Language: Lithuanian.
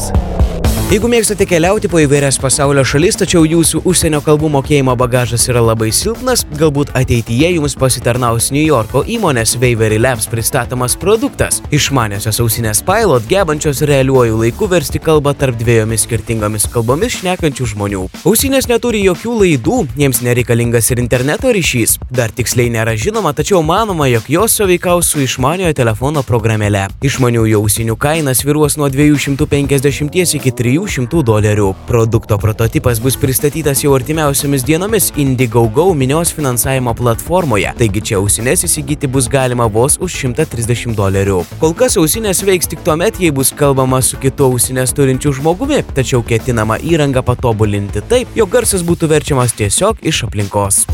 News. Jeigu mėgstate keliauti po įvairias pasaulio šalis, tačiau jūsų užsienio kalbų mokėjimo bagažas yra labai silpnas, galbūt ateityje jums pasitarnaus New Yorko įmonės Wavery Labs pristatomas produktas - išmaniosios ausinės Pilot, gebančios realiuoju laiku versti kalbą tarp dviejomis skirtingomis kalbomis šnekančių žmonių. Ausinės neturi jokių laidų, jiems nereikalingas ir interneto ryšys. Dar tiksliai nėra žinoma, tačiau manoma, jog jos sąveikaus su išmaniojo telefono programėle. Išmaniųjų ausinių kaina sviruos nuo 250 iki 300 300 dolerių. Produkto prototipas bus pristatytas jau artimiausiamis dienomis Indiegogo minios finansavimo platformoje, taigi čia ausinės įsigyti bus galima vos už 130 dolerių. Kol kas ausinės veiks tik tuomet, jei bus kalbama su kitu ausinės turinčiu žmogumi, tačiau ketinama įrangą patobulinti taip, jog garsas būtų verčiamas tiesiog iš aplinkos.